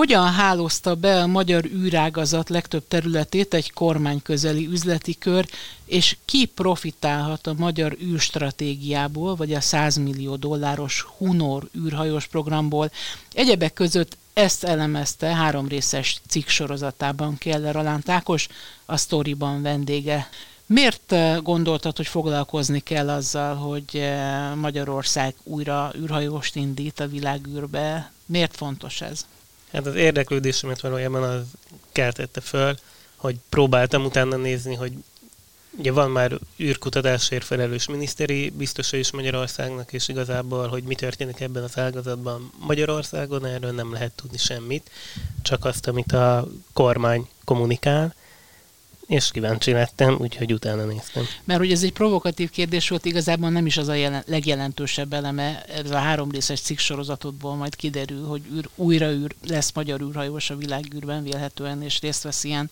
Hogyan hálózta be a magyar űrágazat legtöbb területét egy kormányközeli üzleti kör, és ki profitálhat a magyar űrstratégiából, vagy a 100 millió dolláros Hunor űrhajós programból? Egyebek között ezt elemezte három részes cikk sorozatában Keller Alánt Ákos, a Storyban vendége. Miért eh, gondoltad, hogy foglalkozni kell azzal, hogy eh, Magyarország újra űrhajóst indít a világűrbe? Miért fontos ez? Hát az érdeklődésemet valójában az keltette föl, hogy próbáltam utána nézni, hogy ugye van már űrkutatásért felelős miniszteri biztosa is Magyarországnak, és igazából, hogy mi történik ebben az ágazatban Magyarországon, erről nem lehet tudni semmit, csak azt, amit a kormány kommunikál, és kíváncsi lettem, úgyhogy utána néztem. Mert hogy ez egy provokatív kérdés volt, igazából nem is az a jelen, legjelentősebb eleme, ez a három részes cikk sorozatodból majd kiderül, hogy űr, újra űr, lesz magyar űrhajós a világűrben vélhetően, és részt vesz ilyen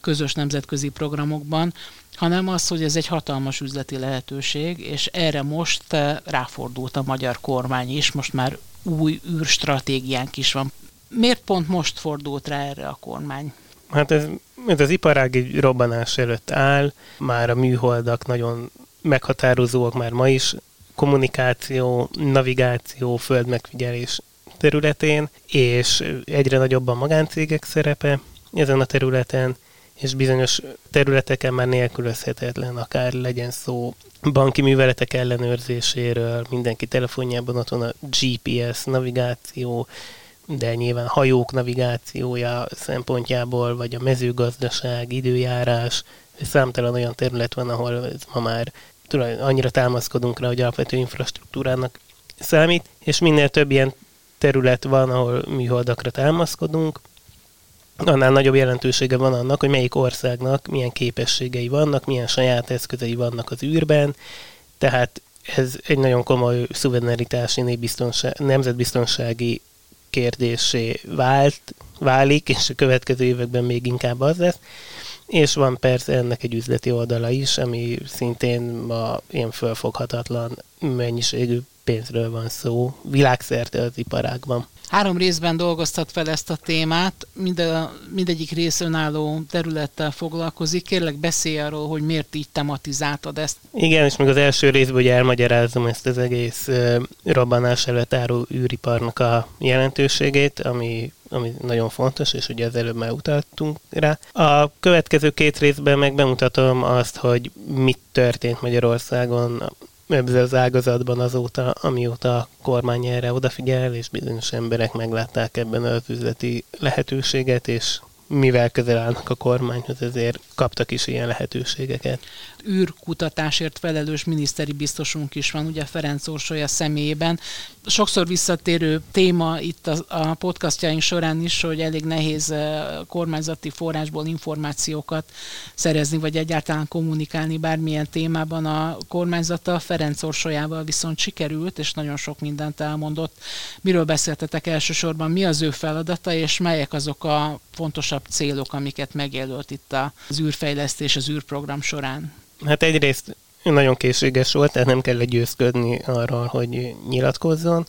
közös nemzetközi programokban, hanem az, hogy ez egy hatalmas üzleti lehetőség, és erre most ráfordult a magyar kormány is, most már új űrstratégiánk is van. Miért pont most fordult rá erre a kormány? Hát ez, ez az iparági robbanás előtt áll, már a műholdak nagyon meghatározóak már ma is, kommunikáció, navigáció, földmegfigyelés területén, és egyre nagyobb a magáncégek szerepe ezen a területen, és bizonyos területeken már nélkülözhetetlen, akár legyen szó banki műveletek ellenőrzéséről, mindenki telefonjában ott van a GPS, navigáció, de nyilván hajók navigációja szempontjából, vagy a mezőgazdaság, időjárás, számtalan olyan terület van, ahol ma már annyira támaszkodunk rá, hogy alapvető infrastruktúrának számít, és minél több ilyen terület van, ahol műholdakra támaszkodunk, annál nagyobb jelentősége van annak, hogy melyik országnak milyen képességei vannak, milyen saját eszközei vannak az űrben, tehát ez egy nagyon komoly szuverenitási nemzetbiztonsági kérdésé vált, válik, és a következő években még inkább az lesz. És van persze ennek egy üzleti oldala is, ami szintén ma ilyen fölfoghatatlan mennyiségű pénzről van szó, világszerte az iparágban. Három részben dolgoztat fel ezt a témát, Minde, mindegyik rész önálló területtel foglalkozik. Kérlek beszélj arról, hogy miért így tematizáltad ezt. Igen, és még az első részben hogy elmagyarázom ezt az egész uh, robbanás előtt álló űriparnak a jelentőségét, ami ami nagyon fontos, és ugye az előbb már utaltunk rá. A következő két részben meg bemutatom azt, hogy mit történt Magyarországon ebben az ágazatban azóta, amióta a kormány erre odafigyel, és bizonyos emberek meglátták ebben az üzleti lehetőséget, és mivel közel állnak a kormányhoz, ezért kaptak is ilyen lehetőségeket. űrkutatásért felelős miniszteri biztosunk is van, ugye Ferenc Orsolya személyében. Sokszor visszatérő téma itt a, a podcastjaink során is, hogy elég nehéz eh, kormányzati forrásból információkat szerezni, vagy egyáltalán kommunikálni bármilyen témában a kormányzata. Ferenc Orsolyával viszont sikerült, és nagyon sok mindent elmondott. Miről beszéltetek elsősorban, mi az ő feladata, és melyek azok a fontosabb célok, amiket megjelölt itt az űrfejlesztés, az űrprogram során? Hát egyrészt nagyon készséges volt, tehát nem kell győzködni arról, hogy nyilatkozzon.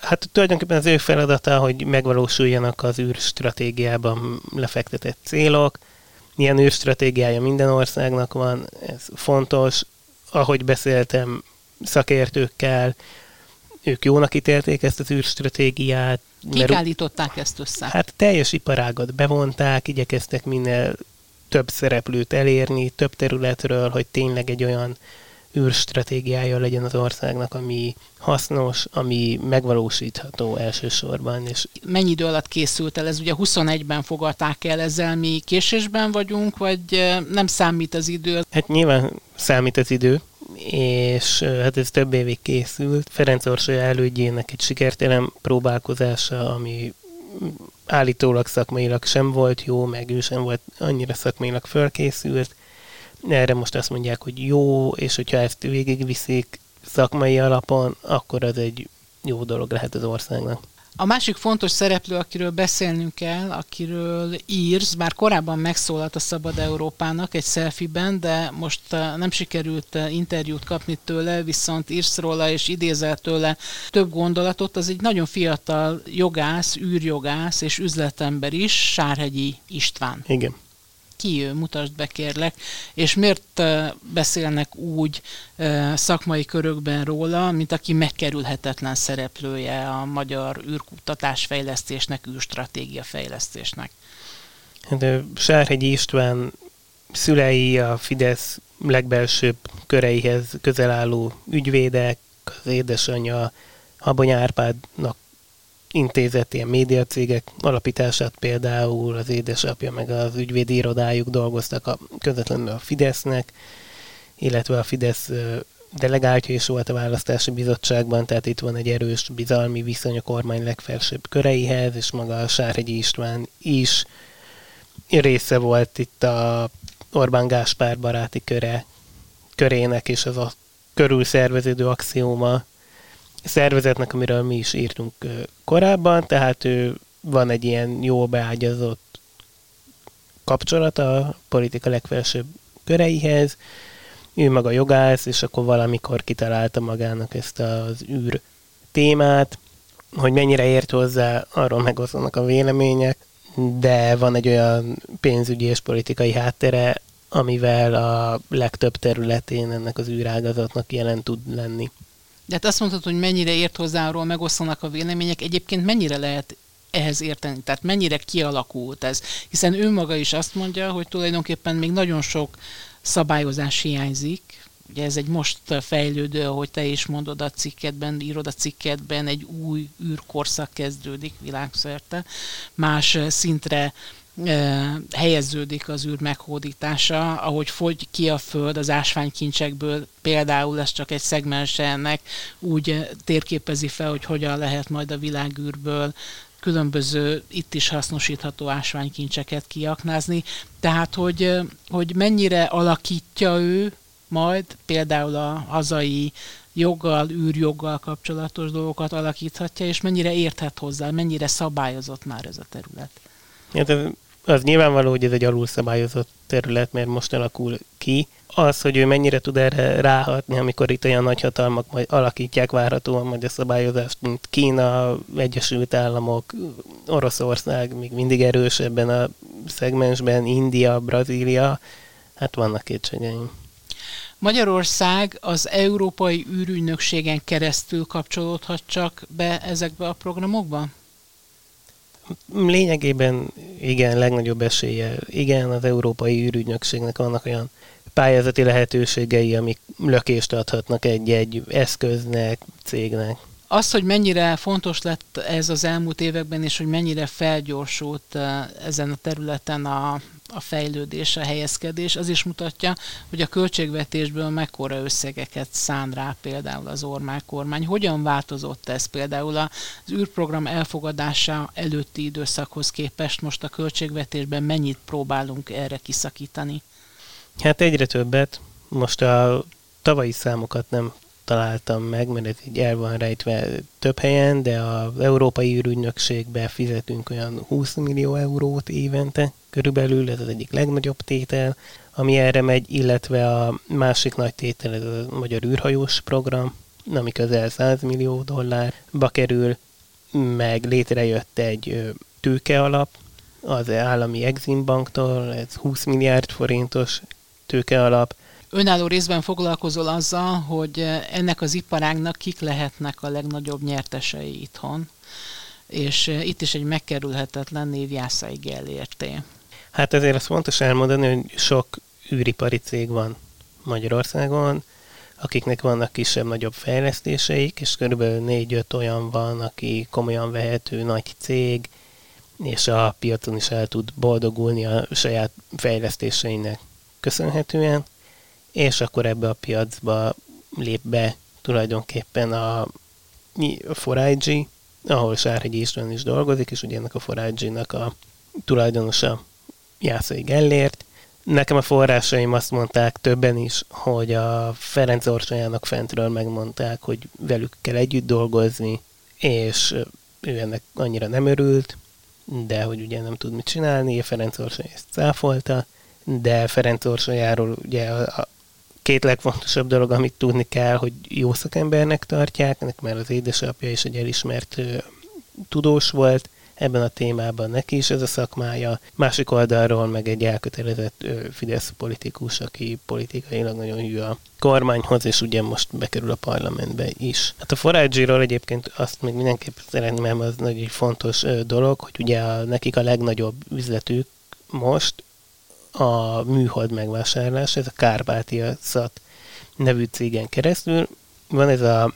Hát tulajdonképpen az ő feladata, hogy megvalósuljanak az űrstratégiában lefektetett célok. Ilyen űrstratégiája minden országnak van, ez fontos. Ahogy beszéltem szakértőkkel, ők jónak ítélték ezt az űrstratégiát. Kik állították ezt össze? Hát teljes iparágat bevonták, igyekeztek minél több szereplőt elérni, több területről, hogy tényleg egy olyan űrstratégiája legyen az országnak, ami hasznos, ami megvalósítható elsősorban. És Mennyi idő alatt készült el? Ez ugye 21-ben fogadták el, ezzel mi késésben vagyunk, vagy nem számít az idő? Hát nyilván számít az idő, és hát ez több évig készült. Ferenc Orsolya elődjének egy sikertelen próbálkozása, ami állítólag szakmailag sem volt jó, meg ő sem volt annyira szakmailag fölkészült. Erre most azt mondják, hogy jó, és hogyha ezt végigviszik szakmai alapon, akkor az egy jó dolog lehet az országnak. A másik fontos szereplő, akiről beszélnünk kell, akiről írsz, bár korábban megszólalt a Szabad Európának egy selfie-ben, de most uh, nem sikerült uh, interjút kapni tőle, viszont írsz róla és idézel tőle több gondolatot. Az egy nagyon fiatal jogász, űrjogász és üzletember is, Sárhegyi István. Igen ki ő, mutasd be kérlek, és miért beszélnek úgy szakmai körökben róla, mint aki megkerülhetetlen szereplője a magyar űrkutatás fejlesztésnek, űrstratégia fejlesztésnek. Hát, Sárhegyi István szülei a Fidesz legbelsőbb köreihez közel álló ügyvédek, az édesanyja Habony Árpádnak intézett ilyen médiacégek alapítását például az édesapja meg az ügyvédi irodájuk dolgoztak a, közvetlenül a Fidesznek, illetve a Fidesz delegáltja is volt a választási bizottságban, tehát itt van egy erős bizalmi viszony a kormány legfelsőbb köreihez, és maga a Sárhegyi István is része volt itt a Orbán Gáspár baráti köre, körének, és az a körül szerveződő axióma szervezetnek, amiről mi is írtunk korábban, tehát ő van egy ilyen jó beágyazott kapcsolata a politika legfelsőbb köreihez, ő maga jogász, és akkor valamikor kitalálta magának ezt az űr témát, hogy mennyire ért hozzá, arról megoszlanak a vélemények, de van egy olyan pénzügyi és politikai háttere, amivel a legtöbb területén ennek az űrágazatnak jelen tud lenni. De hát azt mondtad, hogy mennyire ért hozzá, arról megosztanak a vélemények. Egyébként mennyire lehet ehhez érteni? Tehát mennyire kialakult ez? Hiszen ő maga is azt mondja, hogy tulajdonképpen még nagyon sok szabályozás hiányzik, ugye ez egy most fejlődő, ahogy te is mondod a cikkedben, írod a cikkedben, egy új űrkorszak kezdődik világszerte, más szintre helyeződik az űr meghódítása, ahogy fogy ki a föld az ásványkincsekből, például ez csak egy szegmens ennek, úgy térképezi fel, hogy hogyan lehet majd a világűrből különböző itt is hasznosítható ásványkincseket kiaknázni. Tehát, hogy, hogy mennyire alakítja ő majd például a hazai joggal, űrjoggal kapcsolatos dolgokat alakíthatja, és mennyire érthet hozzá, mennyire szabályozott már ez a terület. Hát az nyilvánvaló, hogy ez egy alulszabályozott terület, mert most alakul ki. Az, hogy ő mennyire tud erre ráhatni, amikor itt olyan nagyhatalmak majd alakítják várhatóan majd a szabályozást, mint Kína, Egyesült Államok, Oroszország, még mindig erős ebben a szegmensben, India, Brazília, hát vannak kétségeim. Magyarország az Európai űrügynökségen keresztül kapcsolódhat csak be ezekbe a programokba? Lényegében igen, legnagyobb esélye. Igen, az Európai űrügynökségnek vannak olyan pályázati lehetőségei, amik lökést adhatnak egy-egy eszköznek, cégnek. Az, hogy mennyire fontos lett ez az elmúlt években, és hogy mennyire felgyorsult eh, ezen a területen a, a fejlődés, a helyezkedés, az is mutatja, hogy a költségvetésből mekkora összegeket szán rá például az Ormák kormány. Hogyan változott ez például az űrprogram elfogadása előtti időszakhoz képest most a költségvetésben mennyit próbálunk erre kiszakítani? Hát egyre többet. Most a tavalyi számokat nem találtam meg, mert ez így el van rejtve több helyen, de az Európai űrügynökségbe fizetünk olyan 20 millió eurót évente körülbelül, ez az egyik legnagyobb tétel, ami erre megy, illetve a másik nagy tétel, ez a Magyar űrhajós program, ami közel 100 millió dollárba kerül, meg létrejött egy tőke alap, az állami Exim Banktól, ez 20 milliárd forintos tőke alap, önálló részben foglalkozol azzal, hogy ennek az iparágnak kik lehetnek a legnagyobb nyertesei itthon, és itt is egy megkerülhetetlen név Jászai Gellérté. Hát ezért azt fontos elmondani, hogy sok űripari cég van Magyarországon, akiknek vannak kisebb-nagyobb fejlesztéseik, és körülbelül négy-öt olyan van, aki komolyan vehető nagy cég, és a piacon is el tud boldogulni a saját fejlesztéseinek köszönhetően és akkor ebbe a piacba lép be tulajdonképpen a 4IG ahol Sárhegyi István is dolgozik, és ugye ennek a forágyinak a tulajdonosa Jászai Gellért. Nekem a forrásaim azt mondták többen is, hogy a Ferenc Orsolyának fentről megmondták, hogy velük kell együtt dolgozni, és ő ennek annyira nem örült, de hogy ugye nem tud mit csinálni, Ferenc Orsoly ezt cáfolta, de Ferenc Orsolyáról ugye a, a két legfontosabb dolog, amit tudni kell, hogy jó szakembernek tartják, ennek már az édesapja is egy elismert tudós volt, ebben a témában neki is ez a szakmája. Másik oldalról meg egy elkötelezett ö, Fidesz politikus, aki politikailag nagyon hű a kormányhoz, és ugye most bekerül a parlamentbe is. Hát a forágyiról egyébként azt még mindenképp szeretném, az egy fontos ö, dolog, hogy ugye a, nekik a legnagyobb üzletük most a műhold megvásárlás, ez a Kárpátia Szat nevű cégen keresztül. Van ez a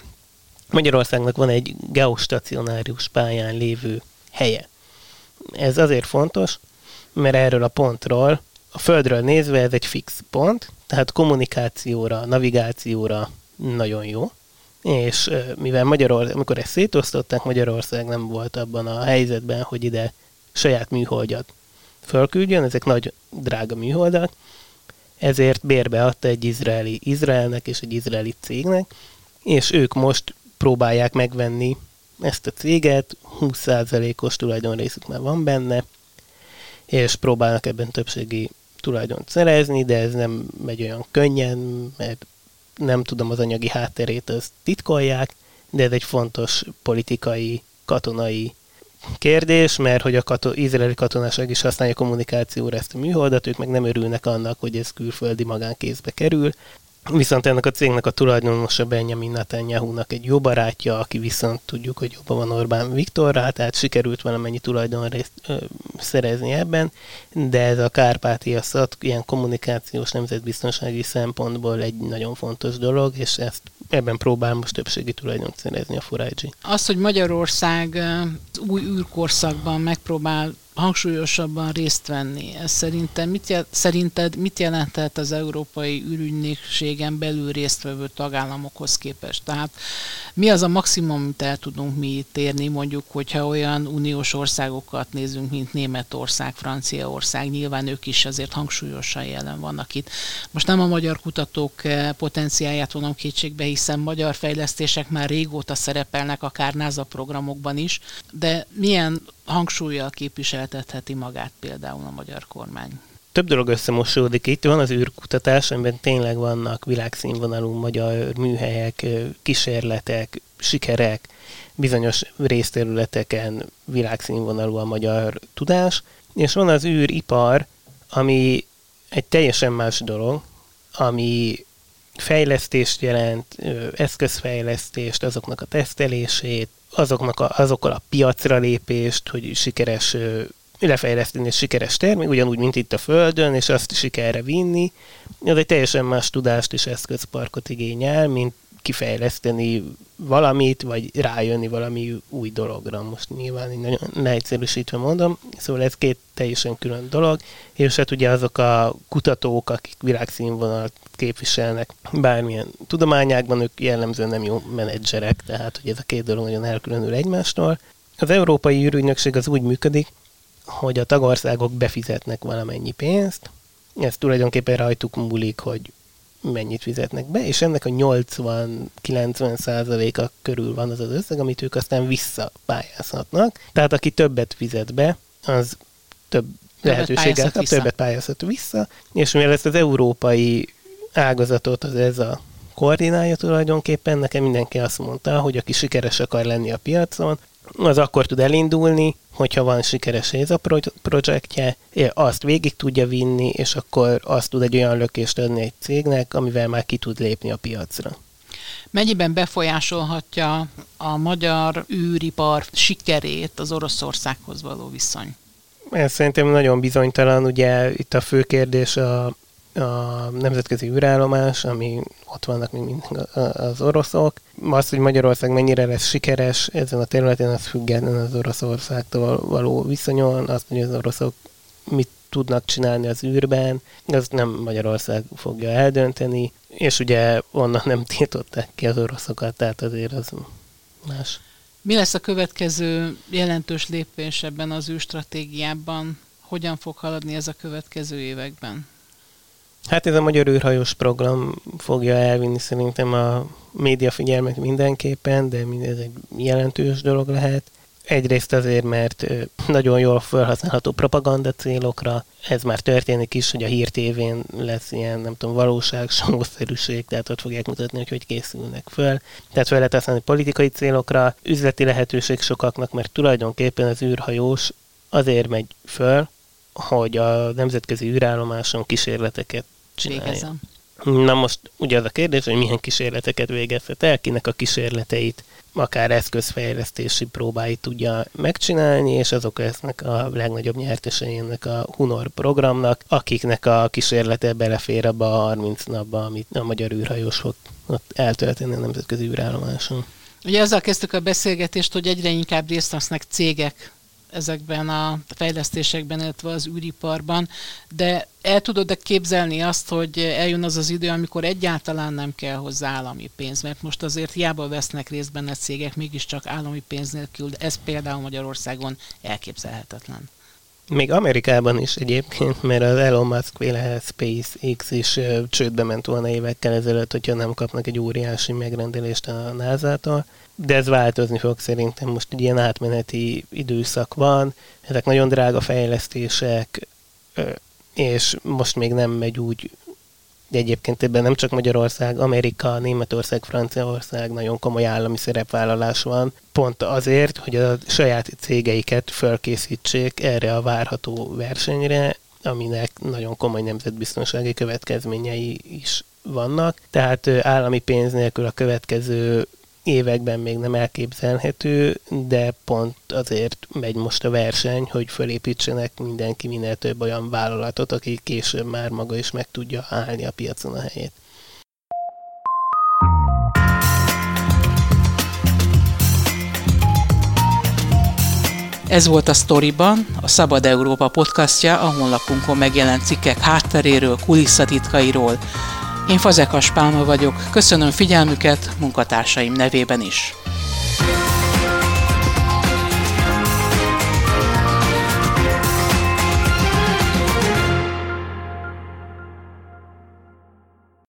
Magyarországnak van egy geostacionárius pályán lévő helye. Ez azért fontos, mert erről a pontról, a Földről nézve ez egy fix pont, tehát kommunikációra, navigációra nagyon jó, és mivel Magyarország, amikor ezt szétosztották, Magyarország nem volt abban a helyzetben, hogy ide saját műholdat fölküldjön, ezek nagy drága műholdak, ezért bérbe adta egy izraeli Izraelnek és egy izraeli cégnek, és ők most próbálják megvenni ezt a céget, 20%-os tulajdonrészük már van benne, és próbálnak ebben többségi tulajdont szerezni, de ez nem megy olyan könnyen, mert nem tudom az anyagi hátterét, azt titkolják, de ez egy fontos politikai, katonai kérdés, mert hogy a kato- izraeli katonaság is használja kommunikációra ezt a műholdat, ők meg nem örülnek annak, hogy ez külföldi magánkézbe kerül, Viszont ennek a cégnek a tulajdonosa Benjamin Netanyahu-nak egy jó barátja, aki viszont tudjuk, hogy jobban van Orbán Viktorral, tehát sikerült valamennyi tulajdonrészt ö, szerezni ebben, de ez a Kárpátia szat ilyen kommunikációs nemzetbiztonsági szempontból egy nagyon fontos dolog, és ezt ebben próbál most többségi tulajdont szerezni a Furágyi. Az, hogy Magyarország új űrkorszakban megpróbál hangsúlyosabban részt venni. Ez szerintem mit jel, szerinted mit jelentett az Európai űrügynökségen belül résztvevő tagállamokhoz képest? Tehát mi az a maximum, amit el tudunk mi itt érni, mondjuk, hogyha olyan uniós országokat nézünk, mint Németország, Franciaország, nyilván ők is azért hangsúlyosan jelen vannak itt. Most nem a magyar kutatók potenciáját vonom kétségbe, hiszen magyar fejlesztések már régóta szerepelnek akár NASA programokban is, de milyen hangsúlyjal képviseltetheti magát például a magyar kormány? Több dolog összemosódik itt. Van az űrkutatás, amiben tényleg vannak világszínvonalú magyar műhelyek, kísérletek, sikerek, bizonyos részterületeken világszínvonalú a magyar tudás, és van az űripar, ami egy teljesen más dolog, ami fejlesztést jelent, eszközfejlesztést, azoknak a tesztelését, azoknak a, azokkal a piacra lépést, hogy sikeres lefejleszteni egy sikeres termék, ugyanúgy, mint itt a Földön, és azt sikerre vinni. Ez egy teljesen más tudást és eszközparkot igényel, mint kifejleszteni valamit, vagy rájönni valami új dologra. Most nyilván nagyon leegyszerűsítve mondom, szóval ez két teljesen külön dolog, és hát ugye azok a kutatók, akik világszínvonalat képviselnek bármilyen tudományákban, ők jellemzően nem jó menedzserek, tehát hogy ez a két dolog nagyon elkülönül egymástól. Az Európai űrügynökség az úgy működik, hogy a tagországok befizetnek valamennyi pénzt, ez tulajdonképpen rajtuk múlik, hogy mennyit fizetnek be, és ennek a 80-90 százaléka körül van az az összeg, amit ők aztán visszapályázhatnak. Tehát aki többet fizet be, az több lehetőséget kap, többet pályázhat vissza, és mivel ezt az európai ágazatot az ez a koordinálja tulajdonképpen, nekem mindenki azt mondta, hogy aki sikeres akar lenni a piacon, az akkor tud elindulni, hogyha van sikeres ez a projektje, azt végig tudja vinni, és akkor azt tud egy olyan lökést adni egy cégnek, amivel már ki tud lépni a piacra. Mennyiben befolyásolhatja a magyar űripar sikerét az Oroszországhoz való viszony? Ez szerintem nagyon bizonytalan. Ugye itt a fő kérdés a a nemzetközi űrállomás, ami ott vannak még mindig az oroszok. Az, hogy Magyarország mennyire lesz sikeres ezen a területen, az független az Oroszországtól való viszonyon, azt, hogy az oroszok mit tudnak csinálni az űrben, az nem Magyarország fogja eldönteni, és ugye onnan nem tiltották ki az oroszokat, tehát azért az más. Mi lesz a következő jelentős lépés ebben az űrstratégiában? Hogyan fog haladni ez a következő években? Hát ez a Magyar űrhajós program fogja elvinni szerintem a média figyelmet mindenképpen, de ez egy jelentős dolog lehet. Egyrészt azért, mert nagyon jól felhasználható propaganda célokra, ez már történik is, hogy a hírtévén lesz ilyen, nem tudom, valóság, sószerűség, tehát ott fogják mutatni, hogy hogy készülnek föl. Tehát fel lehet használni politikai célokra, üzleti lehetőség sokaknak, mert tulajdonképpen az űrhajós azért megy föl, hogy a nemzetközi űrállomáson kísérleteket csinálja. Végezem. Na most ugye az a kérdés, hogy milyen kísérleteket végezhet el, kinek a kísérleteit, akár eszközfejlesztési próbáit tudja megcsinálni, és azok lesznek a legnagyobb nyertesei ennek a Hunor programnak, akiknek a kísérlete belefér abba a 30 napba, amit a magyar űrhajós fog ott eltölteni a nemzetközi űrállomáson. Ugye azzal kezdtük a beszélgetést, hogy egyre inkább részt vesznek cégek ezekben a fejlesztésekben, illetve az űriparban, de el tudod-e képzelni azt, hogy eljön az az idő, amikor egyáltalán nem kell hozzá állami pénz, mert most azért hiába vesznek részt benne cégek, mégiscsak állami pénz nélkül, de ez például Magyarországon elképzelhetetlen. Még Amerikában is egyébként, mert az Elon Musk véle SpaceX is csődbe ment volna évekkel ezelőtt, hogyha nem kapnak egy óriási megrendelést a NASA-tól de ez változni fog szerintem. Most egy ilyen átmeneti időszak van, ezek nagyon drága fejlesztések, és most még nem megy úgy, de egyébként ebben nem csak Magyarország, Amerika, Németország, Franciaország nagyon komoly állami szerepvállalás van, pont azért, hogy a saját cégeiket fölkészítsék erre a várható versenyre, aminek nagyon komoly nemzetbiztonsági következményei is vannak. Tehát állami pénz nélkül a következő években még nem elképzelhető, de pont azért megy most a verseny, hogy fölépítsenek mindenki minél több olyan vállalatot, aki később már maga is meg tudja állni a piacon a helyét. Ez volt a Storyban, a Szabad Európa podcastja, a honlapunkon megjelent cikkek hátteréről, kulisszatitkairól, én Fazekas Pálma vagyok, köszönöm figyelmüket munkatársaim nevében is.